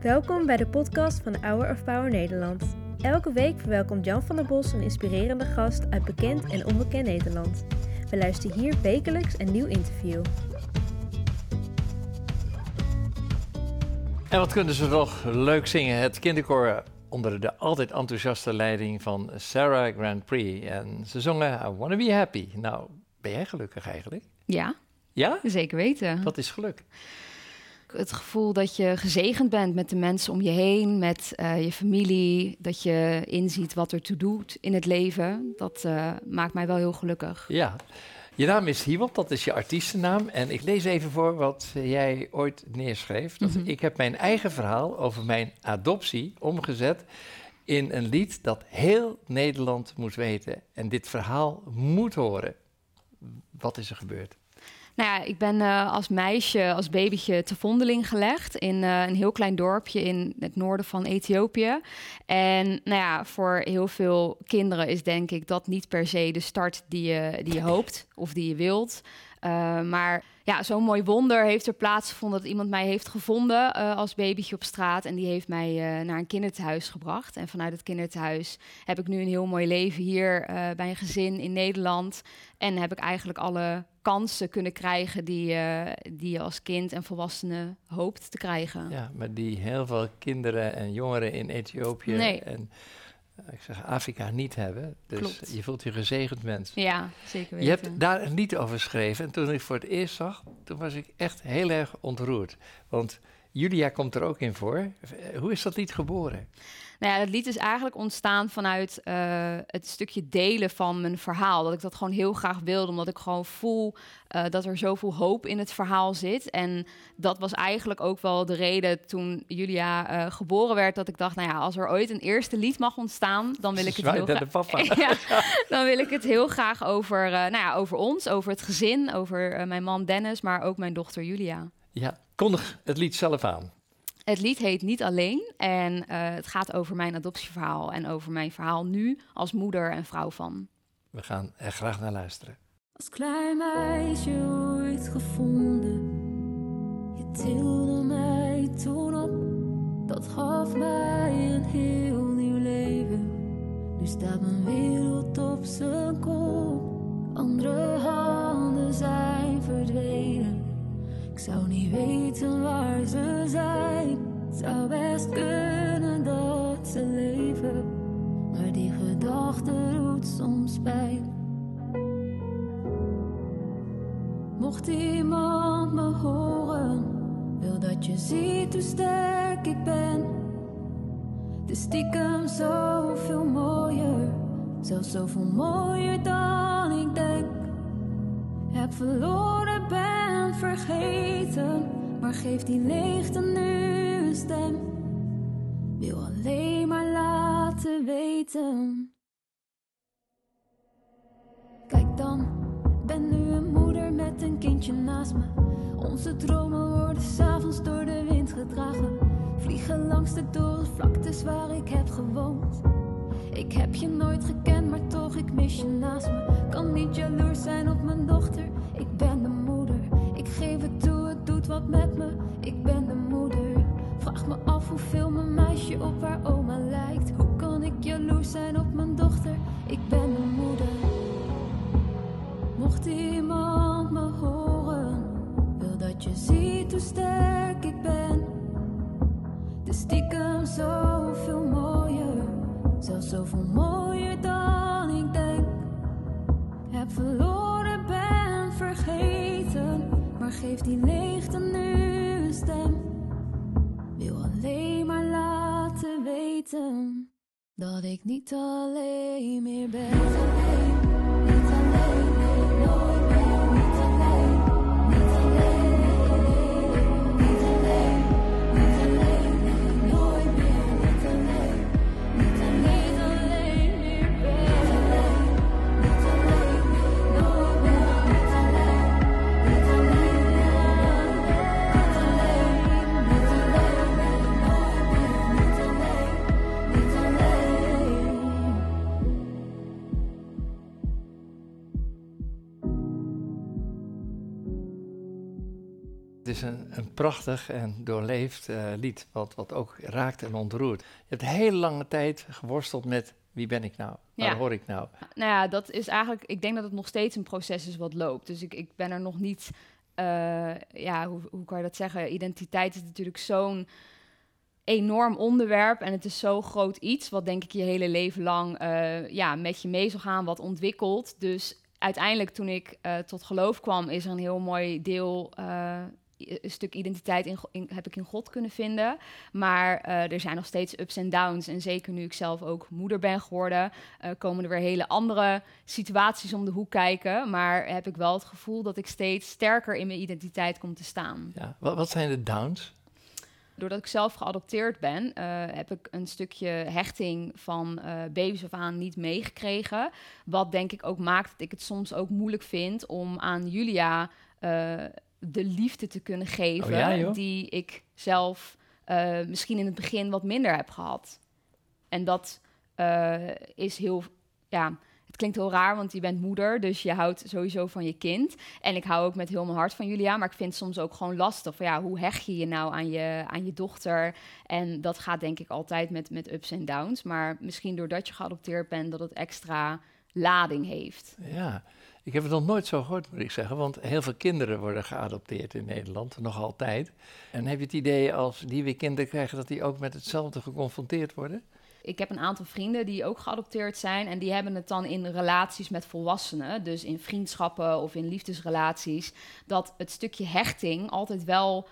Welkom bij de podcast van Hour of Power Nederland. Elke week verwelkomt Jan van der Bos een inspirerende gast uit bekend en onbekend Nederland. We luisteren hier wekelijks een nieuw interview. En wat kunnen ze toch leuk zingen? Het kinderkoor onder de altijd enthousiaste leiding van Sarah Grand Prix. En ze zongen I Wanna Be Happy. Nou, ben jij gelukkig eigenlijk? Ja, Ja? zeker weten. Wat is geluk? Het gevoel dat je gezegend bent met de mensen om je heen, met eh, je familie, dat je inziet wat er toe doet in het leven, dat eh, maakt mij wel heel gelukkig. Ja. Je naam is Hiwop, dat is je artiestennaam. En ik lees even voor wat jij ooit neerschreef. Dat Mhm. Ik heb mijn eigen verhaal over mijn adoptie omgezet in een lied dat heel Nederland moet weten. En dit verhaal moet horen. Wat is er gebeurd? Nou ja, ik ben eh, als meisje, als babytje te vondeling gelegd in eh, een heel klein dorpje in het noorden van Ethiopië. En nou ja, voor heel veel kinderen is denk ik dat niet per se de start die je, die je hoopt of die je wilt. Uh, maar ja, zo'n mooi wonder heeft er plaatsgevonden dat iemand mij heeft gevonden uh, als babytje op straat. En die heeft mij uh, naar een kinderthuis gebracht. En vanuit het kinderthuis heb ik nu een heel mooi leven hier bij een gezin in Nederland. En heb ik eigenlijk alle kansen kunnen krijgen die, die je als kind en volwassene hoopt te krijgen. Ja, maar die heel veel kinderen en jongeren in Ethiopië nee. en ik zeg Afrika niet hebben. Dus Klopt. je voelt je gezegend mens. Ja, zeker weten. Je hebt daar lied over geschreven. En toen ik voor het eerst zag, toen was ik echt heel erg ontroerd. Want Julia komt er ook in voor. Hoe is dat lied geboren? Nou ja, het lied is eigenlijk ontstaan vanuit uh, het stukje delen van mijn verhaal. Dat ik dat gewoon heel graag wilde, omdat ik gewoon voel uh, dat er zoveel hoop in het verhaal zit. En dat was eigenlijk ook wel de reden toen Julia uh, geboren werd, dat ik dacht, nou ja, als er ooit een eerste lied mag ontstaan, dan wil ik het heel graag. ja, dan wil ik het heel graag over, nou ja, over ons, over het gezin, over mijn man Dennis, maar ook mijn dochter Julia. Ja, kondig het lied zelf aan. Het lied heet Niet Alleen en uh, het gaat over mijn adoptieverhaal en over mijn verhaal nu als moeder en vrouw van. We gaan er graag naar luisteren. Als klein meisje ooit gevonden, je tilde mij toen op. Dat gaf mij een heel nieuw leven. Nu staat mijn wereld op zijn kop. Andere handen zijn verdwenen. Zou niet weten waar ze zijn. Zou best kunnen dat ze leven. Maar die gedachte doet soms pijn. Mocht iemand me horen, wil dat je ziet hoe sterk ik ben. Het is stiekem zoveel mooier, zelfs zoveel mooier dan ik denk. Heb verloren, vergeten, maar geef die leegte nu een stem. Wil alleen maar laten weten. Kijk dan, ben nu een moeder met een kindje naast me. Onze dromen worden s'avonds door de wind gedragen. Vliegen langs de dorre vlaktes waar ik heb gewoond. Ik heb je nooit gekend, maar toch, ik mis je naast me. Kan niet jaloers zijn op mijn dochter, ik ben de geef het toe, het doet wat met me, ik ben de moeder. Vraag me af hoeveel mijn meisje op haar oma lijkt. Hoe kan ik jaloers zijn op mijn dochter, ik ben de moeder. Mocht iemand me horen, wil dat je ziet hoe sterk ik ben. De stiekem zoveel mooier, zelfs zoveel mooier dan ik denk. Heb verloren, maar geef die leegte nu een stem. Wil alleen maar laten weten dat ik niet alleen meer ben. Niet alleen, nooit is een, een prachtig en doorleefd eh, lied, wat, wat ook raakt en ontroert. Je hebt hele lange tijd geworsteld met wie ben ik nou? Waar Ja. hoor ik nou? Nou ja, dat is eigenlijk, ik denk dat het nog steeds een proces is wat loopt. Dus ik, ik ben er nog niet, eh, ja, hoe, hoe kan je dat zeggen? Identiteit is natuurlijk zo'n enorm onderwerp en het is zo groot iets, wat denk ik je hele leven lang eh, ja, met je mee zal gaan, wat ontwikkelt. Dus uiteindelijk toen ik tot geloof kwam, is er een heel mooi deel, i- een stuk identiteit in, in- heb ik in God kunnen vinden. Maar eh, er zijn nog steeds ups en downs. En zeker nu ik zelf ook moeder ben geworden, eh, komen er weer hele andere situaties om de hoek kijken. Maar heb ik wel het gevoel dat ik steeds sterker in mijn identiteit kom te staan. Ja. Wat, wat zijn de downs? Doordat ik zelf geadopteerd ben, eh, heb ik een stukje hechting van baby's af aan niet meegekregen. Wat denk ik ook maakt dat ik het soms ook moeilijk vind om aan Julia de liefde te kunnen geven Oh ja, joh? die ik zelf eh, misschien in het begin wat minder heb gehad. En dat eh, is heel, ja, het klinkt heel raar, want je bent moeder, dus je houdt sowieso van je kind. En ik hou ook met heel mijn hart van Julia, maar ik vind het soms ook gewoon lastig. Van, ja, hoe hecht je je nou aan je, aan je dochter? En dat gaat denk ik altijd met, met ups en downs. Maar misschien doordat je geadopteerd bent, dat het extra lading heeft. Ja, ik heb het nog nooit zo gehoord, moet ik zeggen. Want heel veel kinderen worden geadopteerd in Nederland, nog altijd. En heb je het idee als die weer kinderen krijgen, dat die ook met hetzelfde geconfronteerd worden? Ik heb een aantal vrienden die ook geadopteerd zijn. En die hebben het dan in relaties met volwassenen. Dus in vriendschappen of in liefdesrelaties. Dat het stukje hechting altijd wel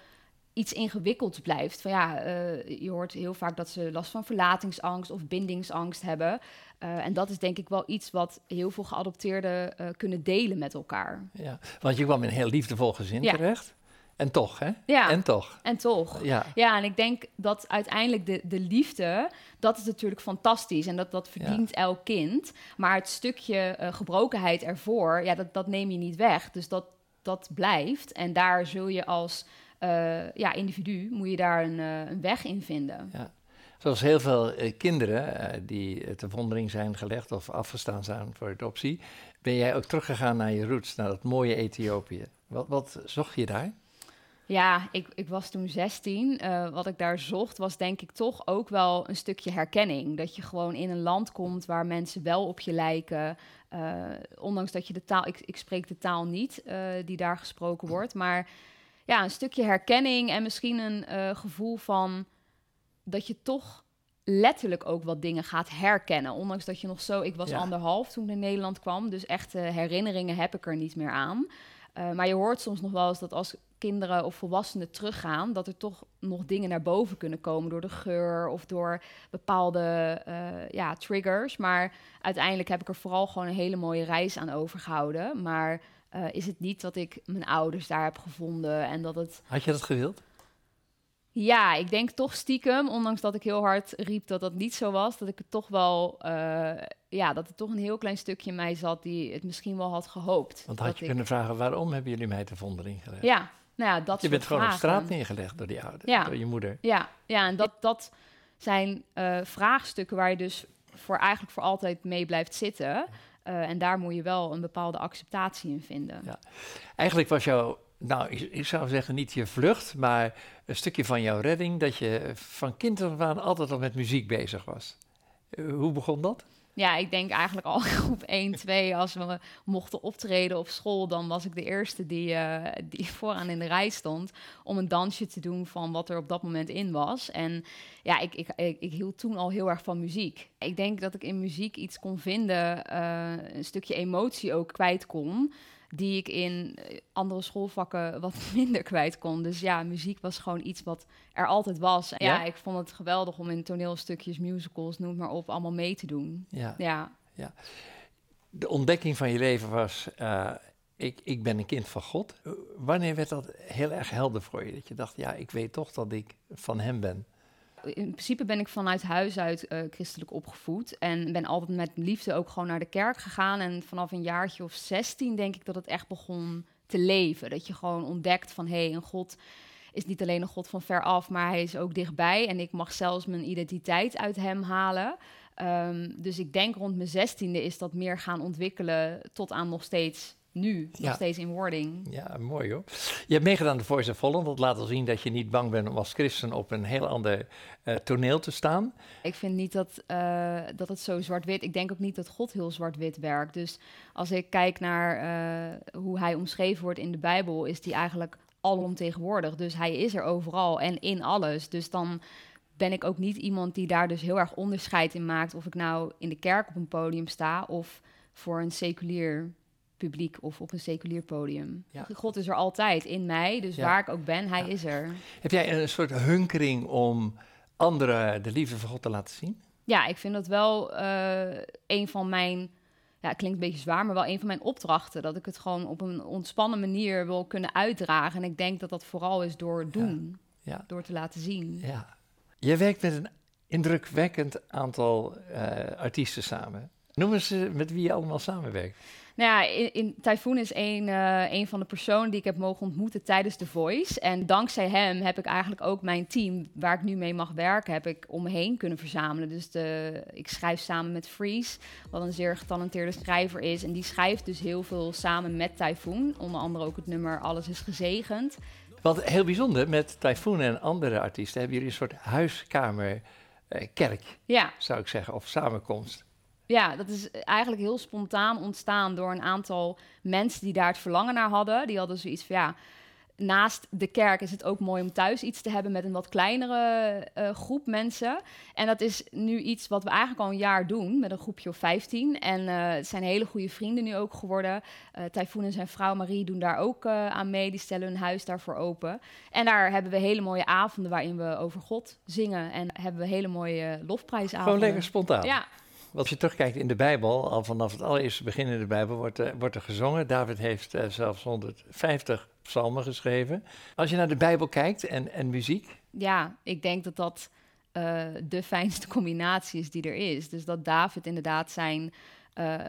iets ingewikkeld blijft. Van ja, eh, je hoort heel vaak dat ze last van verlatingsangst of bindingsangst hebben. Eh, en dat is denk ik wel iets wat heel veel geadopteerden eh, kunnen delen met elkaar. Ja, want je kwam in een heel liefdevol gezin Ja. terecht. En toch, hè? Ja, En toch. en toch. Ja, Ja, en ik denk dat uiteindelijk de, de liefde, dat is natuurlijk fantastisch en dat, dat verdient elk kind. Maar het stukje gebrokenheid ervoor, ja, dat, dat neem je niet weg. Dus dat, dat blijft. En daar zul je als eh, ja, individu, moet je daar een, eh, een weg in vinden. zoals heel veel eh, kinderen die te wondering zijn gelegd of afgestaan zijn voor adoptie, ben jij ook teruggegaan naar je roots, naar dat mooie Ethiopië. Wat, wat zocht je daar? Ja, ik, ik was toen 16. Eh, wat ik daar zocht was denk ik toch ook wel een stukje herkenning. Dat je gewoon in een land komt waar mensen wel op je lijken. Ondanks dat je de taal... Ik, ik spreek de taal niet eh, die daar gesproken wordt. Maar ja, een stukje herkenning en misschien een eh, gevoel van... dat je toch letterlijk ook wat dingen gaat herkennen. Ondanks dat je nog zo... Ik was Ja. anderhalf toen ik naar Nederland kwam. Dus echte herinneringen heb ik er niet meer aan. Eh, maar je hoort soms nog wel eens dat als kinderen of volwassenen teruggaan, dat er toch nog dingen naar boven kunnen komen door de geur of door bepaalde eh, ja, triggers. Maar uiteindelijk heb ik er vooral gewoon een hele mooie reis aan overgehouden. Maar eh, is het niet dat ik mijn ouders daar heb gevonden en dat het Had je dat gewild? ja, ik denk toch stiekem, ondanks dat ik heel hard riep dat dat niet zo was, dat ik het toch wel, eh, ja, dat er toch een heel klein stukje in mij zat die het misschien wel had gehoopt. Want had je ik- kunnen vragen, waarom hebben jullie mij te vondering gelegd? Ja, nou ja, dat je bent gewoon op straat neergelegd door die ouders, Ja. door je moeder. Ja, ja en dat, dat zijn eh, vraagstukken waar je dus voor eigenlijk voor altijd mee blijft zitten. Eh, en daar moet je wel een bepaalde acceptatie in vinden. Ja. Eigenlijk was jouw, nou, ik, ik zou zeggen niet je vlucht, maar een stukje van jouw redding, dat je van kind af aan altijd al met muziek bezig was. Eh, hoe begon dat? Ja, ik denk eigenlijk al groep 1, 2, als we mochten optreden op school, dan was ik de eerste die, eh, die vooraan in de rij stond om een dansje te doen van wat er op dat moment in was. En ja, ik, ik, ik, ik hield toen al heel erg van muziek. Ik denk dat ik in muziek iets kon vinden, eh, een stukje emotie ook kwijt kon, die ik in eh, andere schoolvakken wat minder kwijt kon. Dus ja, muziek was gewoon iets wat er altijd was. En ja, Ja? ik vond het geweldig om in toneelstukjes, musicals, noem maar op, allemaal mee te doen. Ja. Ja, De ontdekking van je leven was, eh, ik, ik ben een kind van God. Wanneer werd dat heel erg helder voor je? Dat je dacht, ja, ik weet toch dat ik van hem ben. In principe ben ik vanuit huis uit eh, christelijk opgevoed. En ben altijd met liefde ook gewoon naar de kerk gegaan. En vanaf een jaartje of 16 denk ik dat het echt begon te leven. Dat je gewoon ontdekt van, hé, hey, een God is niet alleen een God van ver af, maar hij is ook dichtbij. En ik mag zelfs mijn identiteit uit hem halen. Ehm, dus ik denk rond mijn zestiende is dat meer gaan ontwikkelen tot aan nog steeds nu Ja. nog steeds in wording. Ja, mooi hoor. Je hebt meegedaan aan de Voice of Holland. Dat laat al zien dat je niet bang bent om als christen op een heel ander eh, toneel te staan. Ik vind niet dat, eh, dat het zo zwart-wit... Ik denk ook niet dat God heel zwart-wit werkt. Dus als ik kijk naar eh, hoe hij omschreven wordt in de Bijbel... is die eigenlijk alomtegenwoordig. Dus hij is er overal en in alles. Dus dan ben ik ook niet iemand die daar dus heel erg onderscheid in maakt... of ik nou in de kerk op een podium sta... of voor een seculier publiek of op een seculier podium. Ja. God is er altijd in mij, dus Ja. waar ik ook ben, hij Ja. is er. Heb jij een soort hunkering om anderen de liefde van God te laten zien? Ja, ik vind dat wel eh, een van mijn... Ja, het klinkt een beetje zwaar, maar wel een van mijn opdrachten. Dat ik het gewoon op een ontspannen manier wil kunnen uitdragen. En ik denk dat dat vooral is door doen. Ja. Door te laten zien. Ja. Je werkt met een indrukwekkend aantal eh, artiesten samen. Noem eens met wie je allemaal samenwerkt. Nou ja, in, in Typhoon is een, een van de personen die ik heb mogen ontmoeten tijdens The Voice. En dankzij hem heb ik eigenlijk ook mijn team, waar ik nu mee mag werken, heb ik om me heen kunnen verzamelen. Dus de, ik schrijf samen met Freeze, wat een zeer getalenteerde schrijver is. En die schrijft dus heel veel samen met Typhoon. Onder andere ook het nummer Alles is gezegend. Want heel bijzonder, met Typhoon en andere artiesten hebben jullie een soort huiskamer eh, kerk, Ja, zou ik zeggen, of samenkomst. Ja, dat is eigenlijk heel spontaan ontstaan door een aantal mensen die daar het verlangen naar hadden. Die hadden zoiets van ja. Naast de kerk is het ook mooi om thuis iets te hebben met een wat kleinere eh, groep mensen. En dat is nu iets wat we eigenlijk al een jaar doen met een groepje of 15. En eh, het zijn hele goede vrienden nu ook geworden. Eh Typhoon en zijn vrouw Marie doen daar ook aan mee. Die stellen hun huis daarvoor open. En daar hebben we hele mooie avonden waarin we over God zingen. En hebben we hele mooie lofprijsavonden. Gewoon lekker spontaan. Ja, Als je terugkijkt in de Bijbel, al vanaf het allereerste begin in de Bijbel wordt, er- wordt er gezongen. David heeft eh, zelfs 150 psalmen geschreven. Als je naar de Bijbel kijkt en, en muziek, ja, ik denk dat dat eh, de fijnste combinatie is die er is. Dus dat David inderdaad zijn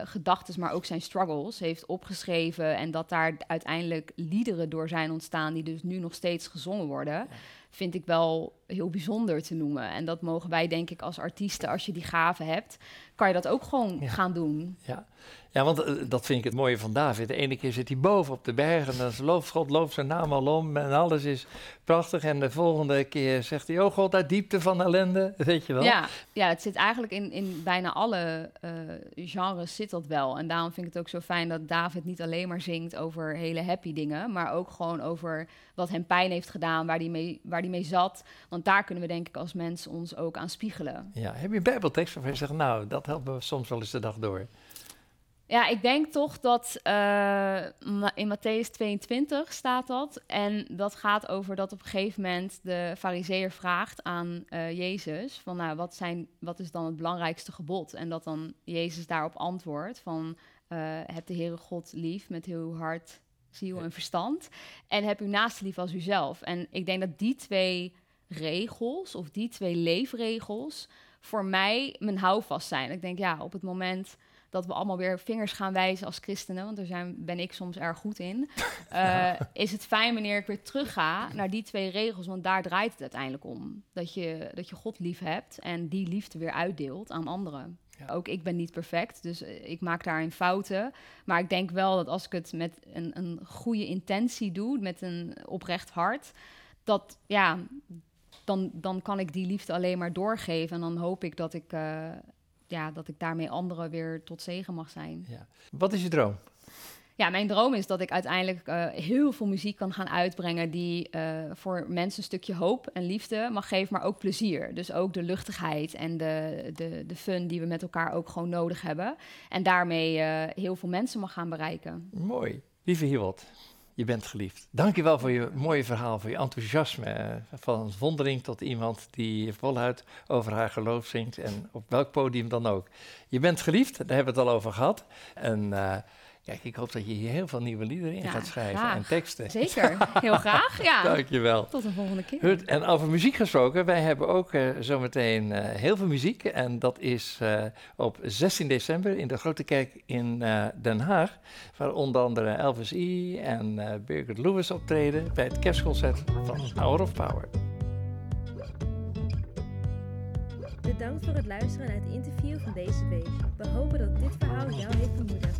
gedachten, maar ook zijn struggles heeft opgeschreven. En dat daar uiteindelijk liederen door zijn ontstaan, die dus nu nog steeds gezongen worden. Vind ik wel heel bijzonder te noemen. En dat mogen wij, denk ik, als artiesten, als je die gave hebt, kan je dat ook gewoon Ja. gaan doen. Ja, ja want eh, dat vind ik het mooie van David. De ene keer zit hij boven op de berg en dan looft God, looft zijn naam al om en alles is prachtig. En de volgende keer zegt hij, oh God, uit diepte van ellende, weet je wel. Ja, ja, het zit eigenlijk in, in bijna alle eh, genres zit dat wel. En daarom vind ik het ook zo fijn dat David niet alleen maar zingt over hele happy dingen, maar ook gewoon over wat hem pijn heeft gedaan, waar hij mee, waar die mee zat. Want daar kunnen we denk ik als mens ons ook aan spiegelen. Ja, heb je een bijbeltekst waarvan je zegt, nou, dat helpt me soms wel eens de dag door. Ja, ik denk toch dat eh, in Matthäus 22 staat dat. En dat gaat over dat op een gegeven moment de fariseer vraagt aan eh, Jezus... van nou, wat, zijn, wat is dan het belangrijkste gebod? En dat dan Jezus daarop antwoordt van... eh, heb de Heere God lief met heel uw hart, ziel en verstand. En heb uw naaste lief als uzelf. En ik denk dat die twee regels, of die twee leefregels... voor mij mijn houvast zijn. Ik denk, ja, op het moment dat we allemaal weer vingers gaan wijzen als christenen, want daar zijn, ben ik soms erg goed in, eh, is het fijn wanneer ik weer terug ga naar die twee regels, want daar draait het uiteindelijk om. Dat je, dat je God lief hebt en die liefde weer uitdeelt aan anderen. Ja. Ook ik ben niet perfect, dus eh, ik maak daarin fouten. Maar ik denk wel dat als ik het met een, een goede intentie doe, met een oprecht hart, dat ja, dan, dan kan ik die liefde alleen maar doorgeven. En dan hoop ik dat ik, eh, ja, dat ik daarmee anderen weer tot zegen mag zijn. Ja. Wat is je droom? Ja, mijn droom is dat ik uiteindelijk eh, heel veel muziek kan gaan uitbrengen die eh, voor mensen een stukje hoop en liefde mag geven, maar ook plezier. Dus ook de luchtigheid en de, de, de fun die we met elkaar ook gewoon nodig hebben. En daarmee eh, heel veel mensen mag gaan bereiken. Mooi. Lieve Hiewald, je bent geliefd. Dank je wel voor je mooie verhaal, voor je enthousiasme. Van een vondeling tot iemand die voluit over haar geloof zingt en op welk podium dan ook. Je bent geliefd, daar hebben we het al over gehad. En kijk, ik hoop dat je hier heel veel nieuwe liederen in Ja, gaat schrijven graag. en teksten. Zeker, heel graag. Ja, Dank je wel. tot een volgende keer. Goed, en over muziek gesproken, wij hebben ook eh, zometeen eh, heel veel muziek. En dat is eh, op 16 december in de Grote Kerk in eh, Den Haag. Waar onder andere Elvis E. en eh Birgit Lewis optreden bij het kerstconcert van Hour of Power. Bedankt voor het luisteren naar het interview van deze week. We hopen dat dit verhaal jou heeft bemoedigd.